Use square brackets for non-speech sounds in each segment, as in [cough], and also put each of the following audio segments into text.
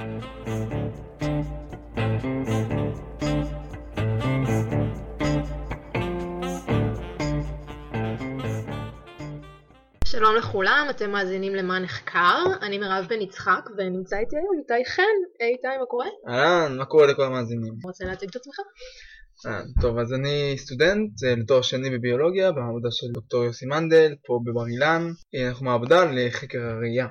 שלום לכולם, אתם מאזינים למה נחקר, אני מירב בן יצחק ונמצא איתי היום איתי חן, איתי מה קורה? אהלן, מה קורה לכל המאזינים? רוצה להציג את עצמך? אה, טוב, אז אני סטודנט אה, לתואר שני בביולוגיה במעבדה של דוקטור יוסי מנדל, פה בבר אילן. אה, אנחנו מעבדה לחקר הראייה.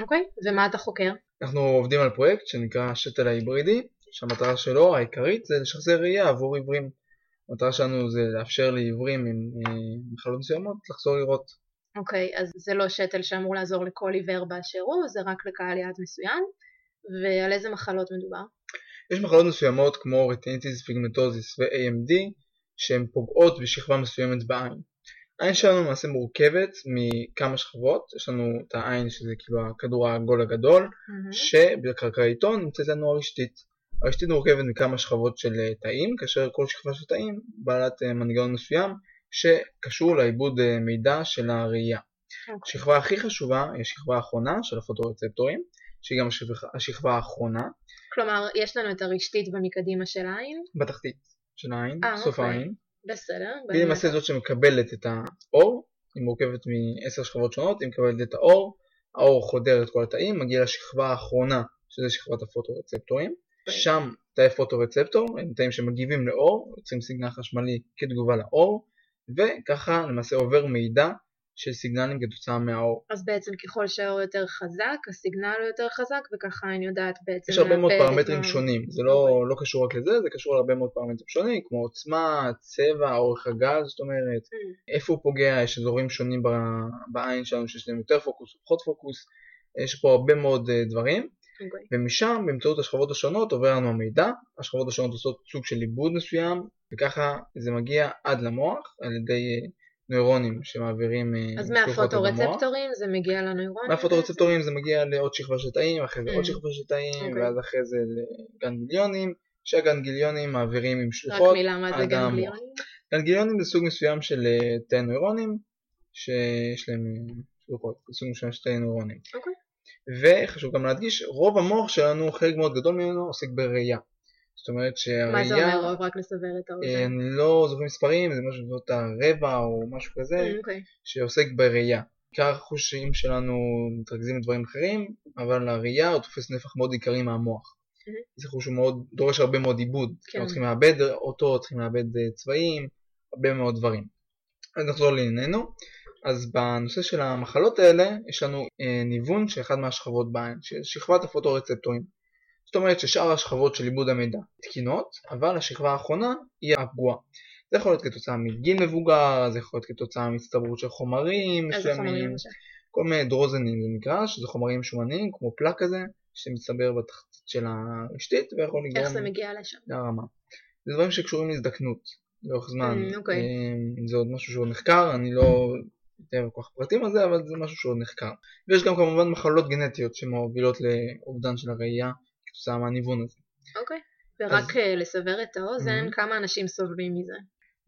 אוקיי, ומה אתה חוקר? אנחנו עובדים על פרויקט שנקרא השתל ההיברידי, שהמטרה שלו העיקרית זה לשחזר ראייה עבור עיוורים. המטרה שלנו זה לאפשר לעיוורים עם אה, מחלות מסוימות לחזור לראות. אוקיי, אז זה לא שתל שאמור לעזור לכל עיוור באשר הוא, זה רק לקהל יעד מסוים, ועל איזה מחלות מדובר? יש מחלות מסוימות כמו רטיניטיס פיגמטוזיס ו-AMD שהן פוגעות בשכבה מסוימת בעין. העין שלנו למעשה מורכבת מכמה שכבות, יש לנו את העין שזה כאילו הכדור העגול הגדול, מהמם. שבקרקעיתו נמצאת לנו הרשתית. הרשתית מורכבת מכמה שכבות של אה, תאים, כאשר כל שכבה של תאים בעלת אה, מנגנון מסוים שקשור לעיבוד אה, מידע של הראייה. אוקיי. השכבה הכי חשובה היא השכבה האחרונה של הפוטורצפטורים, שהיא גם השכבה- האחרונה כלומר, יש לנו את הרשתית במקדימה של העין, בתחתית של העין, סוף אוקיי. העין. בסדר, והיא למעשה זאת שמקבלת את האור, היא מורכבת מעשר שכבות שונות, היא מקבלת את האור, האור חודר את כל התאים, מגיע לשכבה האחרונה, שזה שכבת הפוטורצפטורים. שם תאי פוטורצפטור הם תאים שמגיבים לאור, יוצרים סיגנל חשמלי כתגובה לאור, וככה למעשה עובר מידע של סיגנלים כתוצאה מהאור. אז בעצם ככל שהאור יותר חזק, הסיגנל הוא יותר חזק, וככה אני יודעת בעצם יש הרבה מאוד פרמטרים שונים, זה לא, אוקיי. לא קשור רק לזה, זה קשור להרבה מאוד פרמטרים שונים, כמו עוצמה, צבע, אורך הגל, זאת אומרת, Mm, איפה הוא פוגע, יש אזורים שונים ב- בעין שלנו שיש להם יותר פוקוס פחות פוקוס, יש פה הרבה מאוד אה, דברים, אוקיי. ומשם באמצעות השכבות השונות עובר לנו המידע, השכבות השונות עושות סוג של עיבוד מסוים, וככה זה מגיע עד למוח על ידי אה, נוירונים שמעבירים אה, אז. מהפוטורצפטורים זה מגיע לנוירונים? מהפוטורצפטורים זה מגיע לעוד שכבה של תאים, אחרי זה Mm. עוד שכבה של תאים, אוקיי. ואז אחרי זה לגנגיליונים, שהגנגיליונים מעבירים עם רק שלוחות מילה מה זה. גנגליונים? גנגיליונים זה סוג מסוים של אה, תאי נוירונים, שיש להם אה, שלוחות, סוג מסוים של תאי נוירונים. אוקיי. וחשוב גם להדגיש, רוב המוח שלנו, חלק מאוד גדול ממנו עוסק בראייה. זאת אומרת שהראייה, מה זה אומר רוב? רק לסבר את אה, האוזן. אני לא זוכר מספרים, זה משהו בסביבות הרבע או משהו כזה, אה, אוקיי. שעוסק בראייה. עיקר החושים שלנו מתרכזים בדברים אחרים, אבל הראייה הוא תופס נפח מאוד עיקרי מהמוח. Mhm. זה חוש שהוא מאוד, דורש הרבה מאוד עיבוד. כן. אנחנו צריכים לעבד אותו, צריכים לעבד אה, צבעים, הרבה מאוד דברים. אז נחזור לענייננו. אז בנושא של המחלות האלה, יש לנו אה, ניוון של אחד מהשכבות בעין, של שכבת הפוטורצפטורים. זאת אומרת ששאר השכבות של עיבוד המידע תקינות, אבל השכבה האחרונה היא הפגועה. זה יכול להיות כתוצאה מגיל מבוגר, זה יכול להיות כתוצאה מהצטברות של חומרים מסוימים? כל מיני דרוזנים זה נקרא, שזה חומרים שומניים כמו פלק כזה, שמצטבר בתחתית של הרשתית ויכול לגרום איך זה מגיע לשם? להרמה. זה דברים שקשורים להזדקנות לאורך זמן. Mm, אוקיי. אמ, זה עוד משהו שעוד נחקר, אני לא אתאר כל כך פרטים על זה, אבל זה משהו שעוד נחקר. ויש גם כמובן מחלות גנטיות שמובילות לאובדן של הראייה כתוצאה מהניוון הזה. אוקיי. ורק אה, לסבר את האוזן, Mhm. כמה אנשים סובלים מזה?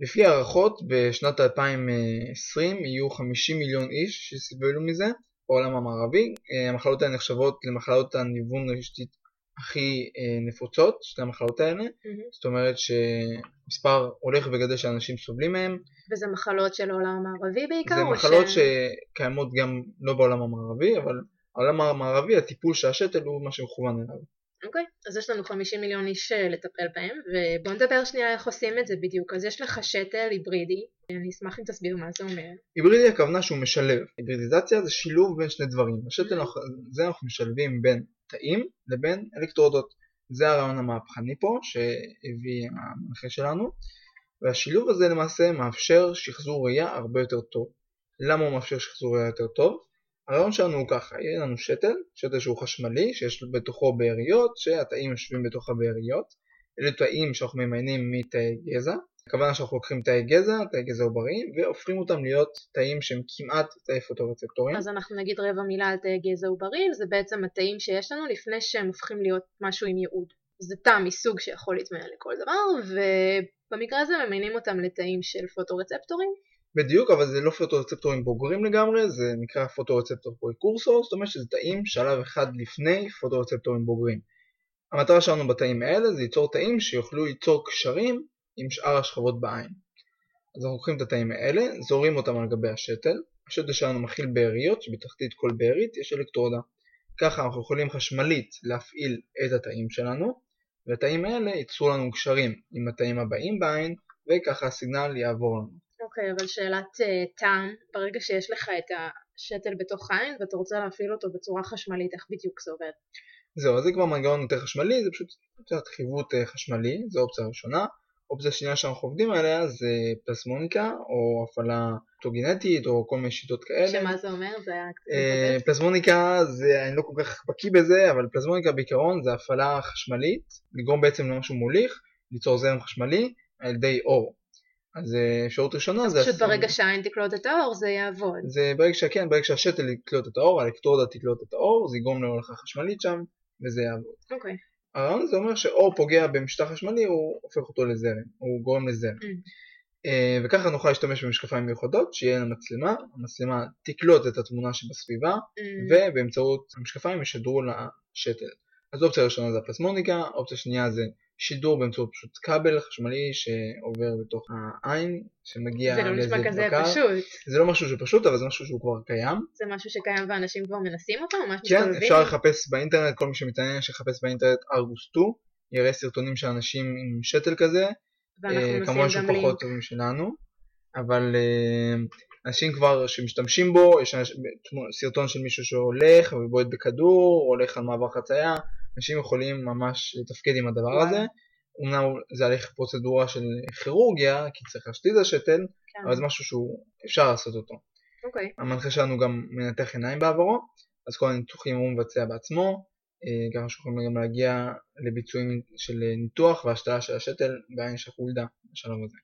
לפי הערכות, בשנת 2020 יהיו 50 מיליון איש שסבלו מזה בעולם המערבי. אה, המחלות האלה נחשבות למחלות הניוון הרשתית הכי אה, נפוצות, שתי המחלות האלה. Mhm. זאת אומרת שמספר הולך וגדל של אנשים סובלים מהם. וזה מחלות של העולם המערבי בעיקר? זה מחלות ש- שקיימות גם לא בעולם המערבי, אבל העולם המערבי, הטיפול של השתל הוא מה שמכוון אליו. אוקיי, אז יש לנו 50 מיליון איש אה, לטפל בהם, ובואו נדבר שנייה איך עושים את זה בדיוק. אז יש לך שתל היברידי, אני אשמח אם תסביר מה זה אומר. היברידי הכוונה שהוא משלב. היברידיזציה זה שילוב בין שני דברים. השתל, אנחנו- זה אנחנו משלבים בין תאים לבין אלקטרודות. זה הרעיון המהפכני פה שהביא המנחה שלנו, והשילוב הזה למעשה מאפשר שחזור ראייה הרבה יותר טוב. למה הוא מאפשר שחזור ראייה יותר טוב? הרעיון שלנו הוא ככה, יהיה לנו שתל, שתל שהוא חשמלי, שיש בתוכו באריות, שהתאים יושבים בתוך הבאריות. אלה תאים שאנחנו ממיינים מתאי גזע. הכוונה שאנחנו לוקחים תאי גזע, תאי גזע עובריים, והופכים אותם להיות תאים שהם כמעט תאי פוטורצפטורים. אז אנחנו נגיד רבע מילה על תאי גזע עוברים, זה בעצם התאים שיש לנו לפני שהם הופכים להיות משהו עם ייעוד. זה תא מסוג שיכול להתמיין לכל דבר, ובמקרה הזה ממיינים אותם לתאים של פוטורצפטורים. בדיוק, אבל זה לא פוטורצפטורים בוגרים לגמרי, זה נקרא פוטורצפטור פרקורסור, זאת אומרת שזה תאים שלב אחד לפני פוטורצפטורים בוגרים. המטרה שלנו בתאים האלה זה ליצור תאים שיוכלו ליצור קשרים עם שאר השכבות בעין. אז אנחנו לוקחים את התאים האלה, זורים אותם על גבי השתל, השתל שלנו מכיל באריות שבתחתית כל בארית יש אלקטרודה. ככה אנחנו יכולים חשמלית להפעיל את התאים שלנו, והתאים האלה ייצרו לנו קשרים עם התאים הבאים בעין, וככה הסיגנל יעבור לנו. אוקיי, אבל שאלת uh, טעם, ברגע שיש לך את השתל בתוך העין ואתה רוצה להפעיל אותו בצורה חשמלית, איך בדיוק זה עובד? זהו, אז זה כבר מנגנון יותר חשמלי, זה פשוט קצת חיווט uh, חשמלי, זו אופציה ראשונה. אופציה שנייה שאנחנו עובדים עליה זה פלסמוניקה או הפעלה אוטוגנטית או כל מיני שיטות כאלה. שמה זה אומר? זה היה קצת... אה, פלזמוניקה, זה, אני לא כל כך בקיא בזה, אבל פלזמוניקה בעיקרון זה הפעלה חשמלית, לגרום בעצם למשהו מוליך, ליצור זרם חשמלי על ידי אור. אז אה, אפשרות ראשונה זה... פשוט ברגע שהעין תקלוט את האור זה יעבוד. זה ברגע שכן, ברגע שהשתל יקלוט את האור, האלקטרודה תקלוט את האור, זה יגרום להולכה חשמלית שם, וזה יעבוד. אוקיי. הרעיון הזה אומר שאור פוגע במשטח חשמלי, הוא הופך אותו לזרם, הוא גורם לזרם. Mm. אה, וככה נוכל להשתמש במשקפיים מיוחדות, שיהיה לנו מצלמה, המצלמה תקלוט את התמונה שבסביבה, mm. ובאמצעות המשקפיים ישדרו לשתל. אז אופציה ראשונה זה הפלסמוניקה, אופציה שנייה זה שידור באמצעות פשוט כבל חשמלי שעובר בתוך העין, שמגיע זה לא נשמע כזה בקר. פשוט. זה לא משהו שפשוט, אבל זה משהו שהוא כבר קיים. זה משהו שקיים ואנשים כבר מנסים אותו? ממש כן, מסתובבים? אפשר לחפש באינטרנט, כל מי שמתעניין שיחפש באינטרנט ארגוס 2, יראה סרטונים של אנשים עם שתל כזה. ואנחנו uh, כמובן שהוא פחות טובים שלנו, אבל uh, אנשים כבר שמשתמשים בו, יש סרטון של מישהו שהולך ובועט בכדור, הולך על מעבר חצייה, אנשים יכולים ממש לתפקד עם הדבר וואו. הזה. אומנם זה הליך פרוצדורה של כירורגיה, כי צריך להשתיל את השתל, כן. אבל זה משהו שהוא אפשר לעשות אותו. אוקיי. המנחה שלנו גם מנתח עיניים בעברו, אז כל הניתוחים הוא מבצע בעצמו, ככה אה, שיכולים גם להגיע לביצועים של ניתוח והשתלה של השתל בעין של חולדה בשלב הזה.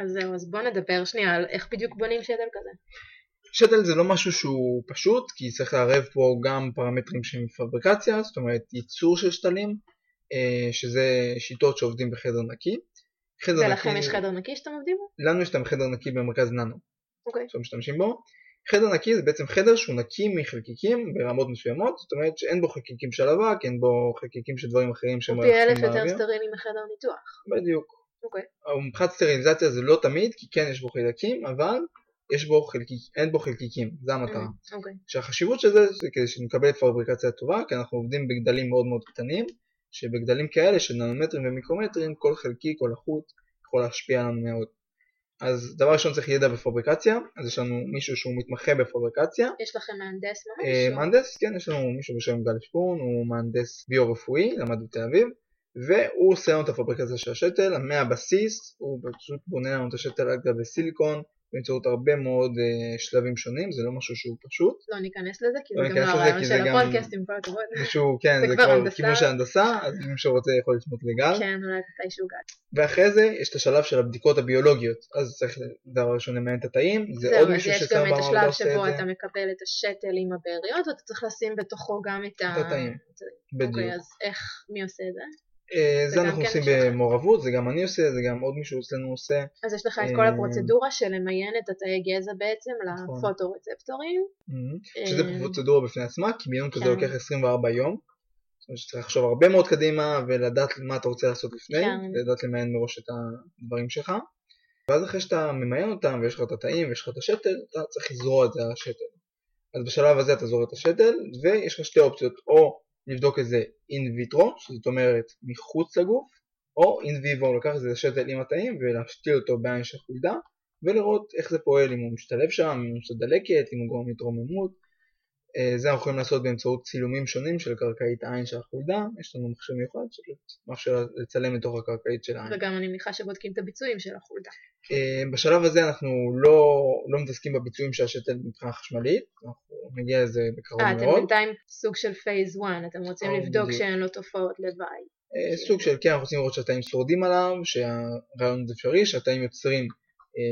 אז זהו, אז בוא נדבר שנייה על איך בדיוק בונים שתל כזה. שתל זה לא משהו שהוא פשוט, כי צריך לערב פה גם פרמטרים של פבריקציה, זאת אומרת ייצור של שתלים, אה, שזה שיטות שעובדים בחדר נקי. ולכם נקי... יש חדר נקי שאתם עובדים בו? לנו יש את החדר נקי במרכז ננו. אוקיי. שאתם משתמשים בו. חדר נקי זה בעצם חדר שהוא נקי מחלקיקים ברמות מסוימות, זאת אומרת שאין בו חלקיקים של אבק, אין בו חלקיקים של דברים אחרים שהם פי אלף יותר סטרילי מחדר ניתוח. בדיוק. אוקיי. מבחינת סטריליזציה זה לא תמיד, כי כן יש בו חלקים, אבל יש בו חלקיק, אין בו חלקיקים, זה המטרה. Mm, אוקיי. שהחשיבות של זה זה כדי שנקבל פבריקציה טובה, כי אנחנו עובדים בגדלים מאוד מאוד קטנים, שבגדלים כאלה של ננומטרים ומיקרומטרים, כל חלקיק או לחוט יכול להשפיע עלינו מאוד. אז דבר ראשון צריך ידע בפבריקציה, אז יש לנו מישהו שהוא מתמחה בפבריקציה. יש לכם מהנדס ממש? אה, מהנדס, כן, יש לנו מישהו בשם גל שפון, הוא מהנדס ביו-רפואי, למד בתל אביב, והוא עושה לנו את הפבריקציה של השתל, מהבסיס, הוא פשוט בונה לנו את השתל על גבי סיליקון, באמצעות הרבה מאוד uh, שלבים שונים, זה לא משהו שהוא פשוט. לא ניכנס לזה, כי לא זה גם לא הרעיון של הפודקאסט עם כל הכבוד. מישהו, כן, זה, זה כבר כיוון של הנדסה, אז אם מישהו רוצה יכול לפנות לגל. כן, אולי מתישהו גל. ואחרי זה יש את השלב של הבדיקות הביולוגיות, אז צריך דבר ראשון למיין את התאים, זה עוד מישהו ששר במעבדה עושה את זה. יש גם את השלב שבו אתה מקבל את השתל עם הבאריות, ואתה צריך לשים בתוכו גם את את התאים. בדיוק. אוקיי, אז איך, מי עושה את זה? אה, זה אנחנו כן עושים במעורבות, זה גם אני עושה, זה גם עוד מישהו אצלנו עושה. אז יש לך את כל אה, הפרוצדורה של למיין את התאי גזע בעצם נכון. לפוטורצפטורים. Mm-hmm. שזה אה, פרוצדורה בפני עצמה, כי מיון כזה כן. לוקח 24 יום. זאת אומרת שצריך לחשוב הרבה מאוד קדימה ולדעת מה אתה רוצה לעשות לפני, כן. לדעת למיין מראש את הדברים שלך. ואז אחרי שאתה ממיין אותם ויש לך את התאים ויש לך את השתל, אתה צריך לזרוע את זה על השתל. אז בשלב הזה אתה זורע את השתל ויש לך שתי אופציות, או לבדוק את זה אין ויטרו, זאת אומרת מחוץ לגוף, או אין ויבו, לקחת את זה לשתל עם התאים ולהשתיל אותו בעין של חולדה, ולראות איך זה פועל, אם הוא משתלב שם, אם הוא עושה דלקת, אם הוא גורם להתרוממות. אה, זה אנחנו יכולים לעשות באמצעות צילומים שונים של קרקעית העין של החולדה, יש לנו מחשב מיוחד שמאפשר לצלם לתוך הקרקעית של העין. וגם אני מניחה שבודקים את הביצועים של החולדה. אה, בשלב הזה אנחנו לא, לא מתעסקים בביצועים של השתל מבחינה חשמלית, אנחנו נגיע לזה בקרוב 아, אה, מאוד. אתם בינתיים סוג של פייס 1, אתם רוצים לבדוק בדיוק. שאין לו תופעות לוואי. סוג של, כן, אנחנו רוצים לראות שהתאים שורדים עליו, שהרעיון זה אפשרי, שהתאים יוצרים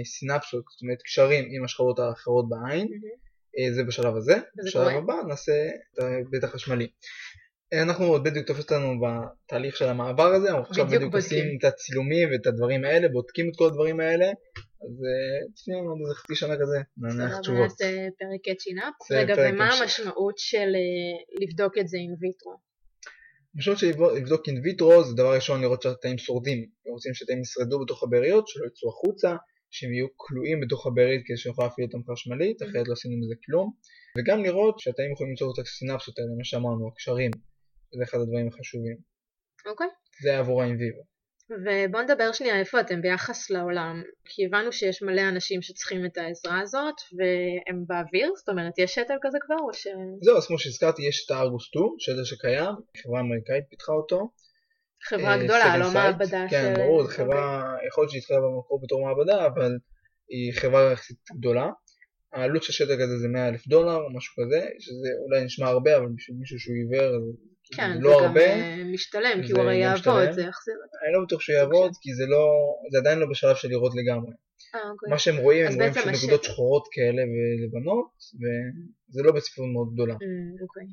סינפסות, זאת אומרת קשרים עם השכבות האחרות בעין. Mm-hmm. אה, זה בשלב הזה, בשלב. הבא נעשה את ההיבט החשמלי. אה, אנחנו עוד בדיוק תופס לנו בתהליך של המעבר הזה, אנחנו עכשיו בדיוק עושים את הצילומים ואת הדברים האלה, בודקים את כל הדברים האלה, אז אה, לנו עוד איזה חצי שנה כזה, נניח תשובות. נעשה רק catching up. רגע, ומה המשמעות של לבדוק את זה in vitro? המשמעות של לבדוק- לבדוק in vitro זה דבר ראשון לראות שהתאים שורדים. רוצים שהתאים ישרדו בתוך הבאריות, שלא יצאו החוצה, שהם יהיו כלואים בתוך הבארית כדי שנוכל להפעיל אותם חשמלית, אחרת לא עשינו מזה כלום. וגם לראות שהתאים יכולים ליצור את הסינפסות האלה, מה שאמרנו, הקשרים. זה אחד הדברים החשובים. אוקיי. זה היה עבור ה in vivo. ובואו נדבר שנייה איפה אתם ביחס לעולם, כי הבנו שיש מלא אנשים שצריכים את העזרה הזאת, והם באוויר, זאת אומרת יש שתל כזה כבר, או ש... זהו, אז כמו שהזכרתי, יש את הארגוס 2, שדר שקיים, חברה אמריקאית פיתחה אותו. חברה אה, גדולה, לא. מעבדה של... כן, ברור, זו אוקיי. חברה, יכול להיות שהיא התחילה במקור בתור מעבדה, אבל היא חברה יחסית גדולה. העלות של שטר כזה זה 100 אלף דולר משהו כזה, שזה אולי נשמע הרבה, אבל בשביל מישהו שהוא עיוור כן, זה זה לא גם הרבה. אה, משתלם, כי הוא הרי יעבוד. זה יחזיר. אני לא בטוח שהוא יעבוד, כי זה לא, זה עדיין לא בשלב של לראות לגמרי. אה, אוקיי. מה שהם רואים, הם רואים בעצם פשוט השטח. נקודות שחורות כאלה ולבנות, וזה לא בצפיפות מאוד גדולה. אוקיי.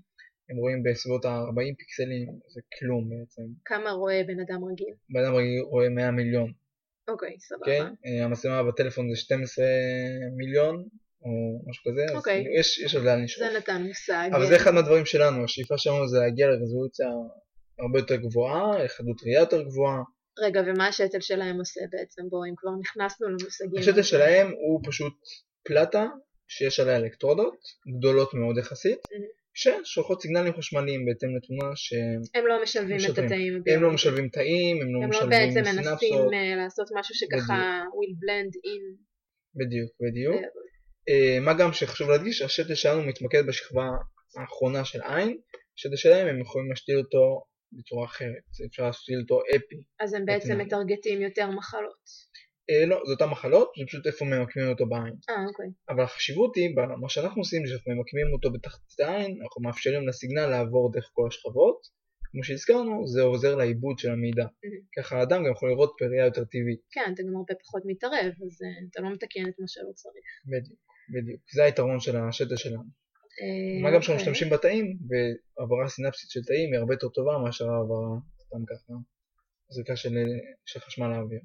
הם רואים בסביבות ה-40 פיקסלים, זה כלום בעצם. כמה רואה בן אדם רגיל? בן אדם רגיל רואה 100 מיליון. אוקיי, סבבה. כן? אה, המצלמה בטלפון זה 12 מיליון, או משהו כזה, אז אוקיי. כאילו יש יש עוד לאן לשאוף. זה נתן מושג. אבל זה אחד מהדברים שלנו, השאיפה שלנו זה להגיע לרזולוציה הרבה יותר גבוהה, לחדות ראייה יותר גבוהה. רגע, ומה השתל שלהם עושה בעצם? בואו, אם כבר נכנסנו למושגים. השתל שלהם הוא פשוט פלטה שיש עליה אלקטרודות, גדולות מאוד יחסית, ששולחות סיגנלים חשמליים בהתאם לתמונה שהם הם לא משלבים את משלבים. התאים. לא הביולוגיים. משלבים תאים, הם לא הם לא משלבים בעצם מנסים סינפסות. אה, לעשות משהו שככה will blend in. בדיוק, בדיוק. אה, אה, מה גם שחשוב להדגיש, השתל שלנו מתמקד בשכבה האחרונה של עין, השתל שלהם הם יכולים להשתיל אותו בצורה אחרת, אפשר להשתיל אותו אפי. אז הם בעצם- מטרגטים יותר מחלות. אה, לא, זה אותן מחלות, זה פשוט איפה ממקמים אותו בעין. אה, אוקיי. אבל החשיבות היא, מה שאנחנו עושים זה שאנחנו ממקמים אותו בתחתית העין, אנחנו מאפשרים לסיגנל לעבור דרך כל השכבות, כמו שהזכרנו, זה עוזר לעיבוד של המידע. ככה האדם גם יכול לראות בראייה יותר טבעית. כן, אתה גם הרבה פחות מתערב, אז אה, אתה לא מתקן את מה שלא צריך. בדיוק, בדיוק. זה היתרון של השתל שלנו. אה, מה גם שאנחנו אוקיי. משתמשים בתאים, והעברה סינפסית של תאים היא הרבה יותר טובה מאשר העברה סתם ככה, זריקה של, של חשמל לאוויר.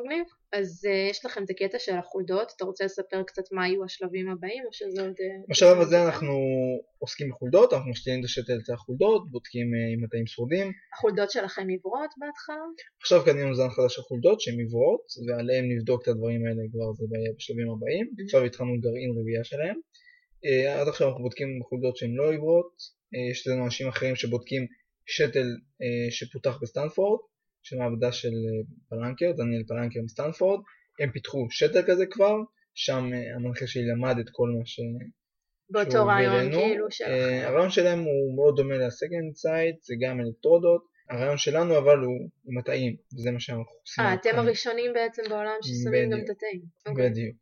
מגניב. אז אה, יש לכם את הקטע של החולדות, אתה רוצה לספר קצת מה יהיו השלבים הבאים, או שזה עוד... אה, בשלב הזה אנחנו עוסקים בחולדות, אנחנו משתילים את השתל אצל החולדות, בודקים אה, אם התאים שורדים. החולדות שלכם עיוורות בהתחלה? עכשיו קנינו זן חדש של חולדות שהן עיוורות, ועליהן נבדוק את הדברים האלה כבר זה בשלבים הבאים. עכשיו התחלנו גרעין רביעייה שלהם. אה, עד עכשיו אנחנו בודקים חולדות שהן לא עיוורות, אה, יש לנו אנשים אחרים שבודקים שתל אה, שפותח בסטנפורד, של מעבדה של אה, פלנקר, דניאל פלנקר מסטנפורד, הם פיתחו שתל כזה כבר, שם אה, המנחה שלי למד את כל מה ש... באותו רעיון. כאילו אה, שלכם. הרעיון שלהם הוא מאוד דומה ל Second Sight, זה גם אלקטרודות, הרעיון שלנו אבל הוא עם התאים, וזה מה שאנחנו עושים. אה, אתם. הראשונים בעצם בעולם ששמים גם. את התאים. אוקיי. בדיוק.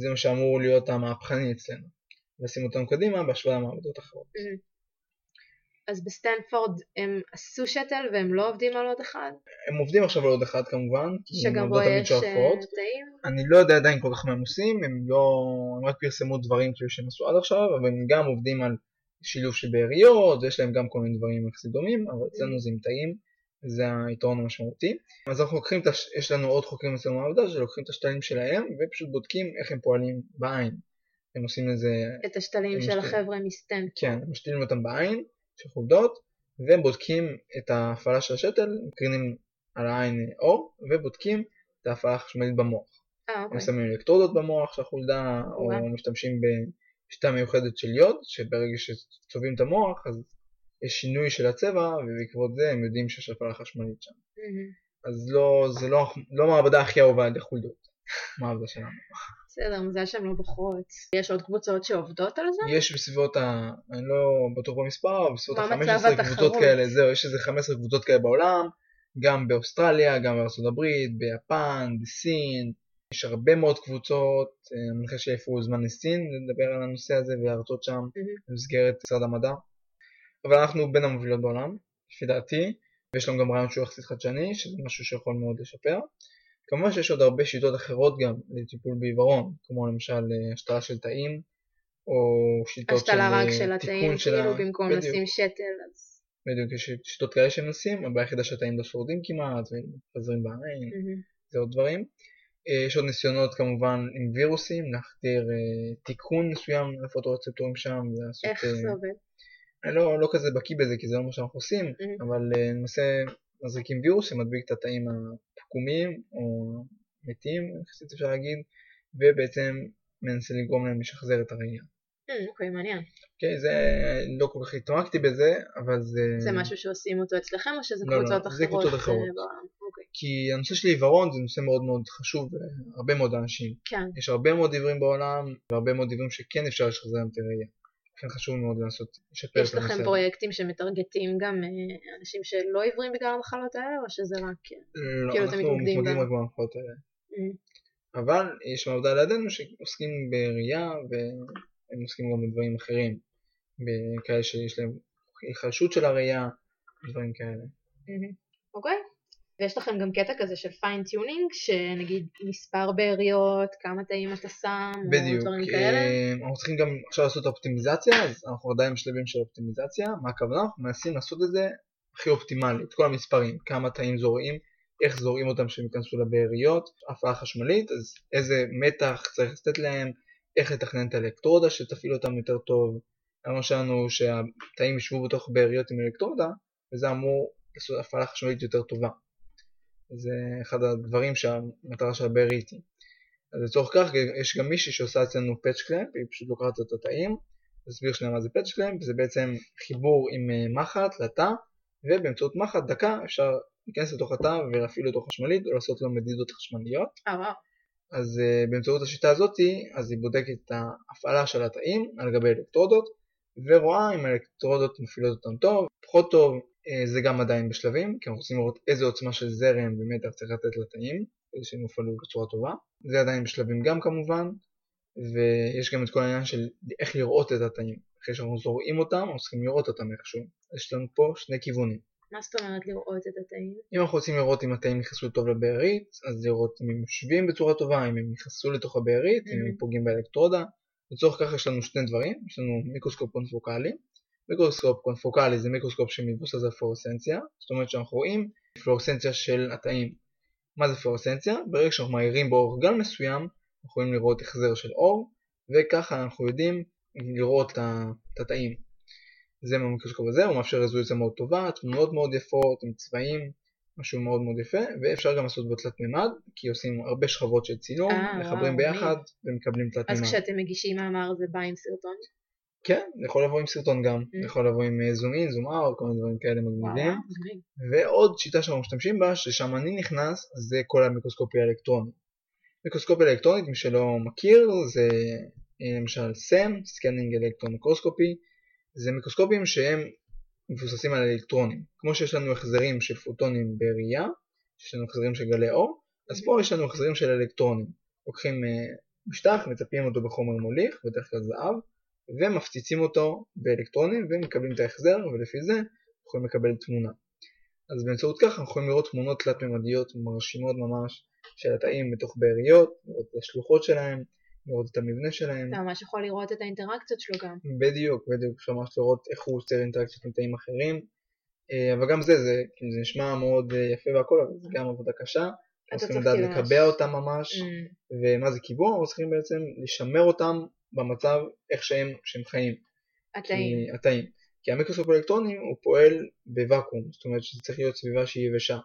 זה מה שאמור להיות המהפכני אצלנו. לשים אותנו קדימה בהשוואה למעבדות אחרות. אז בסטנפורד הם עשו שתל והם לא עובדים על עוד אחד? הם עובדים עכשיו על עוד אחד כמובן, שגם בו יש אה. תאים? אני לא יודע עדיין כל כך מה הם עושים, הם לא... הם רק פרסמו דברים כאילו שהם עשו עד עכשיו, אבל הם גם עובדים על שילוב של באריות, ויש להם גם כל מיני דברים יחסית דומים, אבל אצלנו זה עם תאים, זה היתרון המשמעותי. אז אנחנו לוקחים את הש... יש לנו עוד חוקרים אצלנו במעבדה שלוקחים את השתלים שלהם, ופשוט בודקים איך הם פועלים בעין. הם עושים לזה, את השתלים של משתלים. החבר'ה מסטנפורד. כן, משתילים אותם בעין, של חולדות, והם בודקים את ההפעלה של השתל, מקרינים על העין אור, ובודקים את ההפעלה החשמלית במוח. אה, הם אוקיי. שמים אלקטרודות במוח של החולדה. או משתמשים בשיטה מיוחדת של יוד, שברגע שצובעים את המוח, אז יש שינוי של הצבע, ובעקבות זה הם יודעים שיש הפעלה חשמלית שם. אז לא, זה לא, לא המעבדה הכי אהובה על ידי חולדות, [laughs] מעבדה שלנו. בסדר, מזל שהן לא בוחרות. יש עוד קבוצות שעובדות על זה? יש בסביבות ה... אני לא בטוח במספר, אבל בסביבות מה מצב ה-15 קבוצות? כאלה, זהו, יש איזה 15 קבוצות כאלה בעולם, גם באוסטרליה, גם בארצות הברית, ביפן, בסין, יש הרבה מאוד קבוצות, אה, שלי איפה הוא זמן לסין לדבר על הנושא הזה ולהרצות שם. במסגרת משרד המדע. אבל אנחנו בין המובילות בעולם, לפי דעתי, ויש לנו גם רעיון שהוא יחסית חדשני, שזה משהו שיכול מאוד לשפר. כמובן שיש עוד הרבה שיטות אחרות גם לטיפול בעיוורון, כמו למשל אה, השתלה של תאים, או שיטות של השתלה רק אה, של התאים, תיקון של כאילו ה... במקום בדיוק. לשים שתל, אז... בדיוק, יש שיטות כאלה שהם עושים, הבעיה היחידה שהתאים לא שורדים כמעט, ומפזרים בעין, מהמם. זה עוד דברים. אה, יש עוד ניסיונות כמובן עם וירוסים, להחדיר אה, תיקון מסוים לפוטורצפטורים שם, ולעשות... איך אה, זה עובד? אני לא, לא כזה בקיא בזה כי זה לא מה שאנחנו עושים, Mhm. אבל אה, למעשה מזריקים וירוס שמדביק את התאים הפגומים או מתים, יחסית אפשר להגיד, ובעצם מנסה לגרום להם לשחזר את הראייה. Mm, אוקיי, מעניין. אוקיי, זה לא כל כך התעמקתי בזה, אבל זה... זה משהו שעושים אותו אצלכם או שזה לא, לא, קבוצות זה אחרות? קבוצות אה, אחרות. בעולם? אוקיי. כי הנושא של עיוורון זה נושא מאוד מאוד חשוב להרבה מאוד אנשים. כן. יש הרבה מאוד עיוורים בעולם, והרבה מאוד עיוורים שכן אפשר לשחזר להם את הראייה. לכן חשוב מאוד לנסות לשפר את יש הנושא לכם הזה. פרויקטים שמטרגטים גם אה, אנשים שלא עיוורים בגלל המחלות האלה או שזה רק... אה, לא, כאילו אתם אנחנו מתמקדים רק במערכות האלה. אממ. אבל יש מעבדה לידינו שעוסקים בראייה והם עוסקים גם בדברים אחרים. בכאלה שיש להם היחלשות של הראייה, דברים כאלה. אוקיי. ויש לכם גם קטע כזה של fine tuning, שנגיד מספר באריות, כמה תאים אתה שם, או בדיוק. דברים כאלה. אה, אנחנו צריכים גם עכשיו לעשות אופטימיזציה, אז אנחנו עדיין בשלבים של אופטימיזציה. מה הכוונה? אנחנו מנסים לעשות את זה הכי אופטימלי, את כל המספרים, כמה תאים זורעים, איך זורעים אותם שהם ייכנסו לבאריות, הפעלה חשמלית, אז איזה מתח צריך לתת להם, איך לתכנן את האלקטרודה שתפעיל אותם יותר טוב. הרעיון שלנו שהתאים ישבו בתוך באריות עם אלקטרודה, וזה אמור לעשות הפעלה חשמלית יותר טובה. זה אחד הדברים שהמטרה של הבארית היא. אז לצורך כך יש גם מישהי שעושה אצלנו patch clamp, היא פשוט לוקחת את התאים, תסביר שנייה מה זה patch clamp, זה בעצם חיבור עם אה, מחט לתא, ובאמצעות מחט דקה אפשר להיכנס לתוך התא ולהפעיל אותו חשמלית או לעשות לו מדידות חשמליות. אה וואו. אז אה, באמצעות השיטה הזאתי, אז היא בודקת את ההפעלה של התאים על גבי אלקטרודות, ורואה אם האלקטרודות מפעילות אותם טוב, פחות טוב, זה גם עדיין בשלבים, כי אנחנו רוצים לראות איזה עוצמה של זרם ומתח צריך לתת לתאים, כדי שהם יופעלו בצורה טובה. זה עדיין בשלבים גם כמובן, ויש גם את כל העניין של איך לראות את התאים. אחרי שאנחנו זורעים אותם, אנחנו צריכים לראות אותם איכשהו. יש לנו פה שני כיוונים. מה זאת אומרת לראות את התאים? אם אנחנו רוצים לראות אם התאים נכנסו טוב לבארית, אז לראות אם הם יושבים בצורה טובה, אם הם נכנסו לתוך הבארית, אם הם Mhm. פוגעים באלקטרודה. לצורך כך יש לנו שני דברים, יש לנו מיקרוסקופ קונפוקלי. מיקרוסקופ קונפוקלי זה מיקרוסקופ שמבוסס על פלורסנציה, זאת אומרת שאנחנו רואים פלורסנציה של התאים. מה זה פלורסנציה? ברגע שאנחנו מאירים באורך גל מסוים, אנחנו יכולים לראות החזר של אור, וככה אנחנו יודעים לראות את התאים. זה מהמיקרוסקופ הזה, הוא מאפשר רזולוציה מאוד טובה, תמונות מאוד יפות עם צבעים, משהו מאוד מאוד יפה, ואפשר גם לעשות בו תלת מימד, כי עושים הרבה שכבות של צילום, אה, מחברים ביחד ומקבלים תלת אז מימד. כשאתם מגישים מאמר זה בא עם סרטון? כן, זה יכול לבוא עם סרטון גם, Mm. זה יכול לבוא עם זום אין, זום אאוט, כל מיני דברים כאלה מגניבים. מגניב. ועוד שיטה שאנחנו משתמשים בה, ששם אני נכנס, זה כל המיקרוסקופיה האלקטרונית. מיקרוסקופיה אלקטרונית, מי שלא מכיר, זה אה, למשל SEM, Scanning Electron Microscopy, זה מיקרוסקופים שהם מבוססים על אלקטרונים. כמו שיש לנו החזרים של פוטונים בראייה, שיש לנו החזרים של גלי אור, אז פה יש לנו החזרים של אלקטרונים. לוקחים אה, משטח, מצפים אותו בחומר מוליך, בדרך כלל זהב, ומפציצים אותו באלקטרונים ומקבלים את ההחזר, ולפי זה יכולים לקבל תמונה. אז באמצעות כך אנחנו יכולים לראות תמונות תלת-ממדיות מרשימות ממש של התאים בתוך באריות, לראות את השלוחות שלהם, לראות את המבנה שלהם. אתה ממש יכול לראות את האינטראקציות שלו גם. בדיוק, בדיוק, אפשר ממש לראות איך הוא יוצר אינטראקציות עם תאים אחרים. אה, אבל גם זה, זה, כאילו, זה נשמע מאוד אה, יפה והכל, אבל זה גם עבודה קשה. אנחנו צריכים לדעת לקבע אותם ממש, Mm, ומה זה קיבוע, אנחנו צריכים בעצם לשמר אותם במצב איך שהם, שהם חיים. התאים. כי, התאים. כי המיקרוסקופ האלקטרוני הוא פועל בוואקום, זאת אומרת שזה צריך להיות סביבה שהיא יבשה.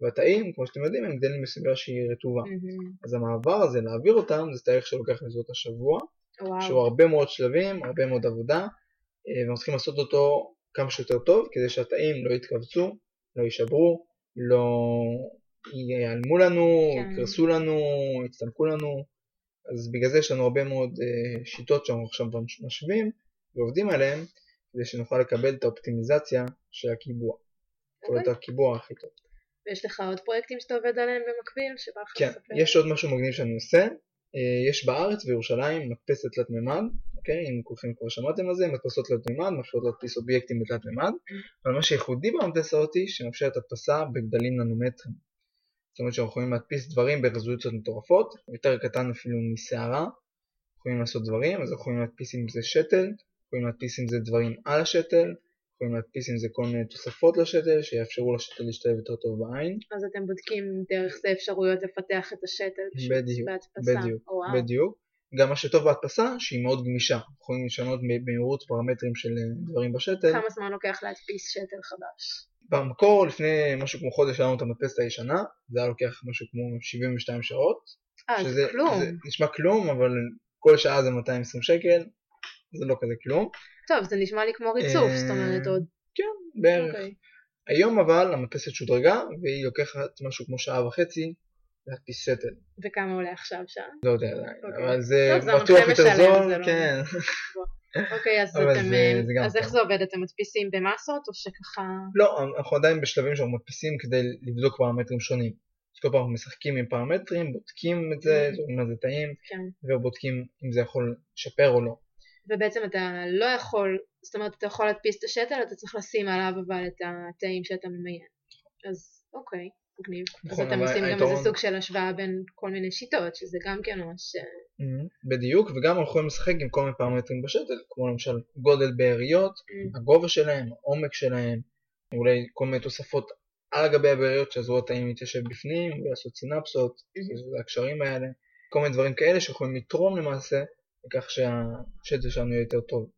והתאים, כמו שאתם יודעים, הם גדלים בסביבה שהיא רטובה. מהמם. אז המעבר הזה, להעביר אותם, זה תהליך שלוקח בסביבות השבוע, וואו. שהוא הרבה מאוד שלבים, הרבה מאוד עבודה, אה, ואנחנו צריכים לעשות אותו כמה שיותר טוב, כדי שהתאים לא יתכווצו, לא יישברו, לא ייעלמו לנו, כן. יקרסו לנו, יצטמקו לנו, אז בגלל זה יש לנו הרבה מאוד אה, שיטות שאנחנו עכשיו מש- משווים ועובדים עליהן, כדי שנוכל לקבל את האופטימיזציה של הקיבוע. אוקיי. את הקיבוע הכי טוב. ויש לך עוד פרויקטים שאתה עובד עליהם במקביל, שבא לך כן, לספר? יש עוד משהו מגניב שאני עושה. אה, יש בארץ בירושלים מדפסת תלת מימד, אוקיי? אם כולכם כבר שמעתם על זה, מדפסות תלת מימד, מאפשרות להדפיס אובייקטים בתלת מימד, אבל מה שייחודי במדפסה אותי, שמאפשרת הדפסה בגדלים ננומטרים. זאת אומרת שאנחנו יכולים להדפיס דברים ברזולוציות מטורפות, יותר קטן אפילו משערה, יכולים לעשות דברים, אז אנחנו יכולים להדפיס עם זה שתל, יכולים להדפיס עם זה דברים על השתל, יכולים להדפיס עם זה כל מיני תוספות לשתל, שיאפשרו לשתל להשתלב יותר טוב בעין. אז אתם בודקים דרך זה אפשרויות לפתח את השתל בדיוק, בהדפסה. בדיוק, או, וואו. בדיוק. גם מה שטוב בהדפסה, שהיא מאוד גמישה. יכולים לשנות במהירות פרמטרים של אה, דברים בשתל. כמה זמן לוקח להדפיס שתל חדש? במקור, לפני משהו כמו חודש, היה לנו את המדפסת הישנה, זה היה לוקח משהו כמו 72 שעות. אה, זה כלום. זה נשמע כלום, אבל כל שעה זה 220 שקל, זה לא כזה כלום. טוב, זה נשמע לי כמו ריצוף, זאת אומרת עוד... כן, בערך. אוקיי. היום אבל המדפסת שודרגה, והיא לוקחת משהו כמו שעה וחצי להדפיס שתל. וכמה עולה עכשיו שעה? לא יודע עדיין, אוקיי. אבל זה בטוח יותר זול, לא- כן. אוקיי, אז אתם... זה- אה, זה אז איך. זה עובד? אתם מדפיסים במסות או שככה... לא, אנחנו עדיין בשלבים שאנחנו מדפיסים כדי לבדוק פרמטרים שונים. אז כל פעם אנחנו משחקים עם פרמטרים, בודקים את זה, Mhm. זורקים על זה טעים, כן. ובודקים אם זה יכול לשפר או לא. ובעצם אתה לא יכול, זאת אומרת אתה יכול להדפיס את השתל, אתה צריך לשים עליו אבל את התאים שאתה ממיין. אז אוקיי, מגניב. אז נכון, אתם אבל עושים גם איזה סוג של השוואה בין כל מיני שיטות, שזה גם כן ממש... אה. בדיוק, וגם אנחנו יכולים לשחק עם כל מיני פרמטרים בשתל, כמו למשל גודל באריות. הגובה שלהם, העומק שלהם, אולי כל מיני תוספות על גבי הבאריות שיעזרו לתאים להתיישב בפנים, ולעשות סינפסות, הקשרים האלה, כל מיני דברים כאלה שיכולים לתרום למעשה לכך שהשתל שלנו יהיה יותר טוב.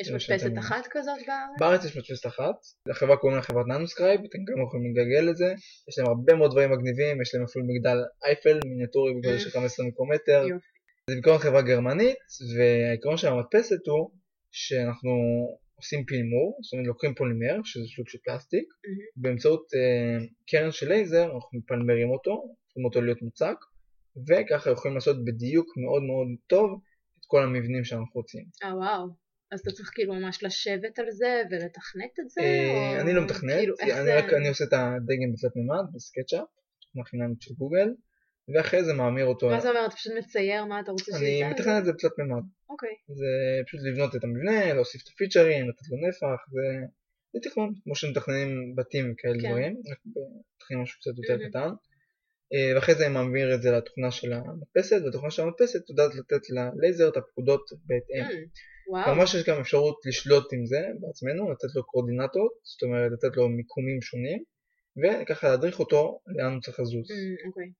יש מדפסת שאתם- אחת כזאת בארץ? בארץ יש מדפסת אחת, לחברה קוראים לה חברת Nanoscribe, אתם גם יכולים לגגל את זה, יש להם הרבה מאוד דברים מגניבים, יש להם אפילו מגדל אייפל מיניאטורי בגודל של 15 מיקרומטר, יופי. זה בעיקרון חברה גרמנית, והעיקרון של המדפסת הוא שאנחנו עושים פילמור, זאת אומרת לוקחים פולימר, שזה סוג של פלסטיק. באמצעות אה, קרן של לייזר אנחנו מפלמרים אותו, הופכים אותו להיות מוצק, וככה יכולים לעשות בדיוק מאוד מאוד טוב את כל המבנים שאנחנו רוצים. אה וואו. אז אתה צריך כאילו ממש לשבת על זה ולתכנת את זה? אה, אני לא מתכנת, כאילו, אני רק אני עושה את הדגם בתלת מימד בסקצ'אפ, תוכנה חינמית של גוגל, ואחרי זה מעמיר אותו, מה זה אומר? אתה פשוט מצייר מה אתה רוצה אני שיצא? מתכנן את זה בתלת מימד, אוקיי. זה פשוט לבנות את המבנה, להוסיף את הפיצ'רים, לתת לו נפח, זה, תכנון, כמו שמתכננים בתים וכאלה כן. דברים, רק מתכננים משהו קצת יותר. קטן, אה, ואחרי זה אני מעביר את זה לתוכנה של המדפסת, והתוכנה של המדפסת יודעת לתת ללייזר את הפקודות בהתאם. וואו. כמובן שיש גם אפשרות לשלוט עם זה בעצמנו, לתת לו קורדינטות, זאת אומרת לתת לו מיקומים שונים, וככה להדריך אותו לאן הוא צריך לזוז, Mm, אוקיי.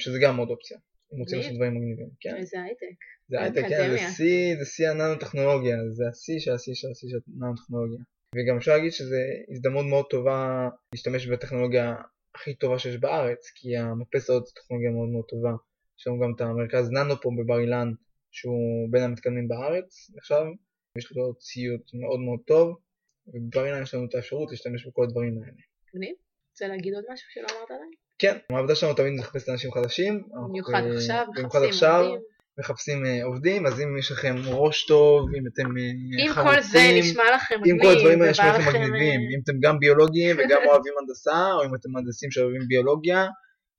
שזה גם עוד אופציה, אם רוצים. לעשות דברים מגניבים, כן? איזה הייטק. זה הייטק, כן, זה. שיא, זה שיא הננו-טכנולוגיה, זה השיא של השיא של השיא של הננו-טכנולוגיה. וגם אפשר להגיד שזו הזדמנות מאוד טובה להשתמש בטכנולוגיה הכי טובה שיש בארץ, כי המדפסת הזאת זו טכנולוגיה מאוד מאוד טובה. יש לנו גם את המרכז ננו פה בבר אילן, שהוא בין המתקדמים בארץ עכשיו, ויש לו ציות מאוד מאוד טוב, ובבר יש לנו את האפשרות להשתמש בכל הדברים האלה. מגניב. רוצה להגיד עוד משהו שלא אמרת עליי? כן, המעבדה שלנו תמיד מחפשת אנשים חדשים. במיוחד אה, עכשיו, מחפשים עכשיו, עובדים. מחפשים אה, עובדים, אז אם יש לכם ראש טוב, אם אתם אה, אם חרוצים, כל זה נשמע לכם אם מגניב, כל הדברים האלה נשמע לכם מגניבים, אם אתם גם ביולוגים וגם [laughs] אוהבים הנדסה, או אם אתם מהנדסים שאוהבים ביולוגיה,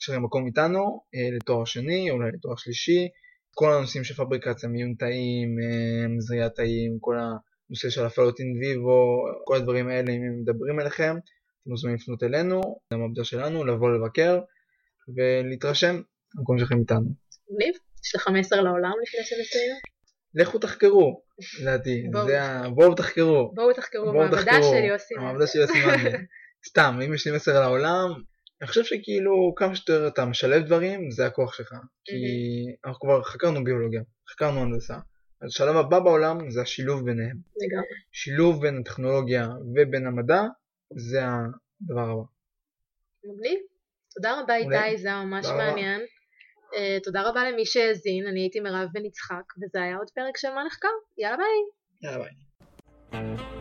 יש לכם מקום איתנו לתואר שני, אולי לתואר שלישי, כל הנושאים של פבריקציה, מיון תאים, אה, זריעת תאים, כל הנושא של הפעלות אין ויבו, כל הדברים האלה, אם הם מדברים אליכם, אתם מוזמנים לפנות אלינו, למעבדה שלנו, לבוא לבקר ולהתרשם, המקום שלכם איתנו. מגניב. יש לך מסר לעולם לפני שנסיים? לכו תחקרו, לדעתי, בואו. זה ה... בואו תחקרו. בואו תחקרו תחקרו. של יוסי. המעבדה של יוסי. [laughs] סתם, אם יש לי מסר על העולם, אני חושב שכאילו כמה שיותר אתה משלב דברים, זה הכוח שלך. כי אנחנו כבר חקרנו ביולוגיה, חקרנו הנדסה. אז השלב הבא בעולם זה השילוב ביניהם. לגמרי. שילוב בין הטכנולוגיה ובין המדע, זה הדבר הבא. מגניב. תודה רבה. איתי, זה היה ממש. מעניין. אה, תודה רבה למי שהאזין, אני הייתי מירב בן יצחק, וזה היה עוד פרק של מה נחקר. יאללה ביי. יאללה ביי.